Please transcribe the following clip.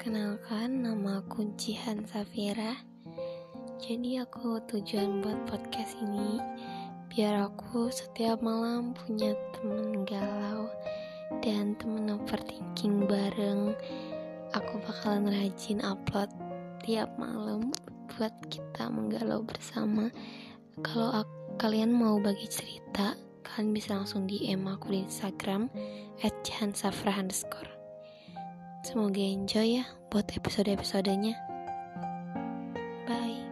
Kenalkan nama aku Jihan Safira. Jadi aku tujuan buat podcast ini Biar aku setiap malam punya temen galau Dan temen overthinking bareng. Aku bakalan rajin upload tiap malam Buat kita menggalau bersama. Kalau kalian mau bagi cerita kalian bisa langsung DM aku di Instagram at Safra underscore. Semoga enjoy ya buat episode-episodenya. Bye.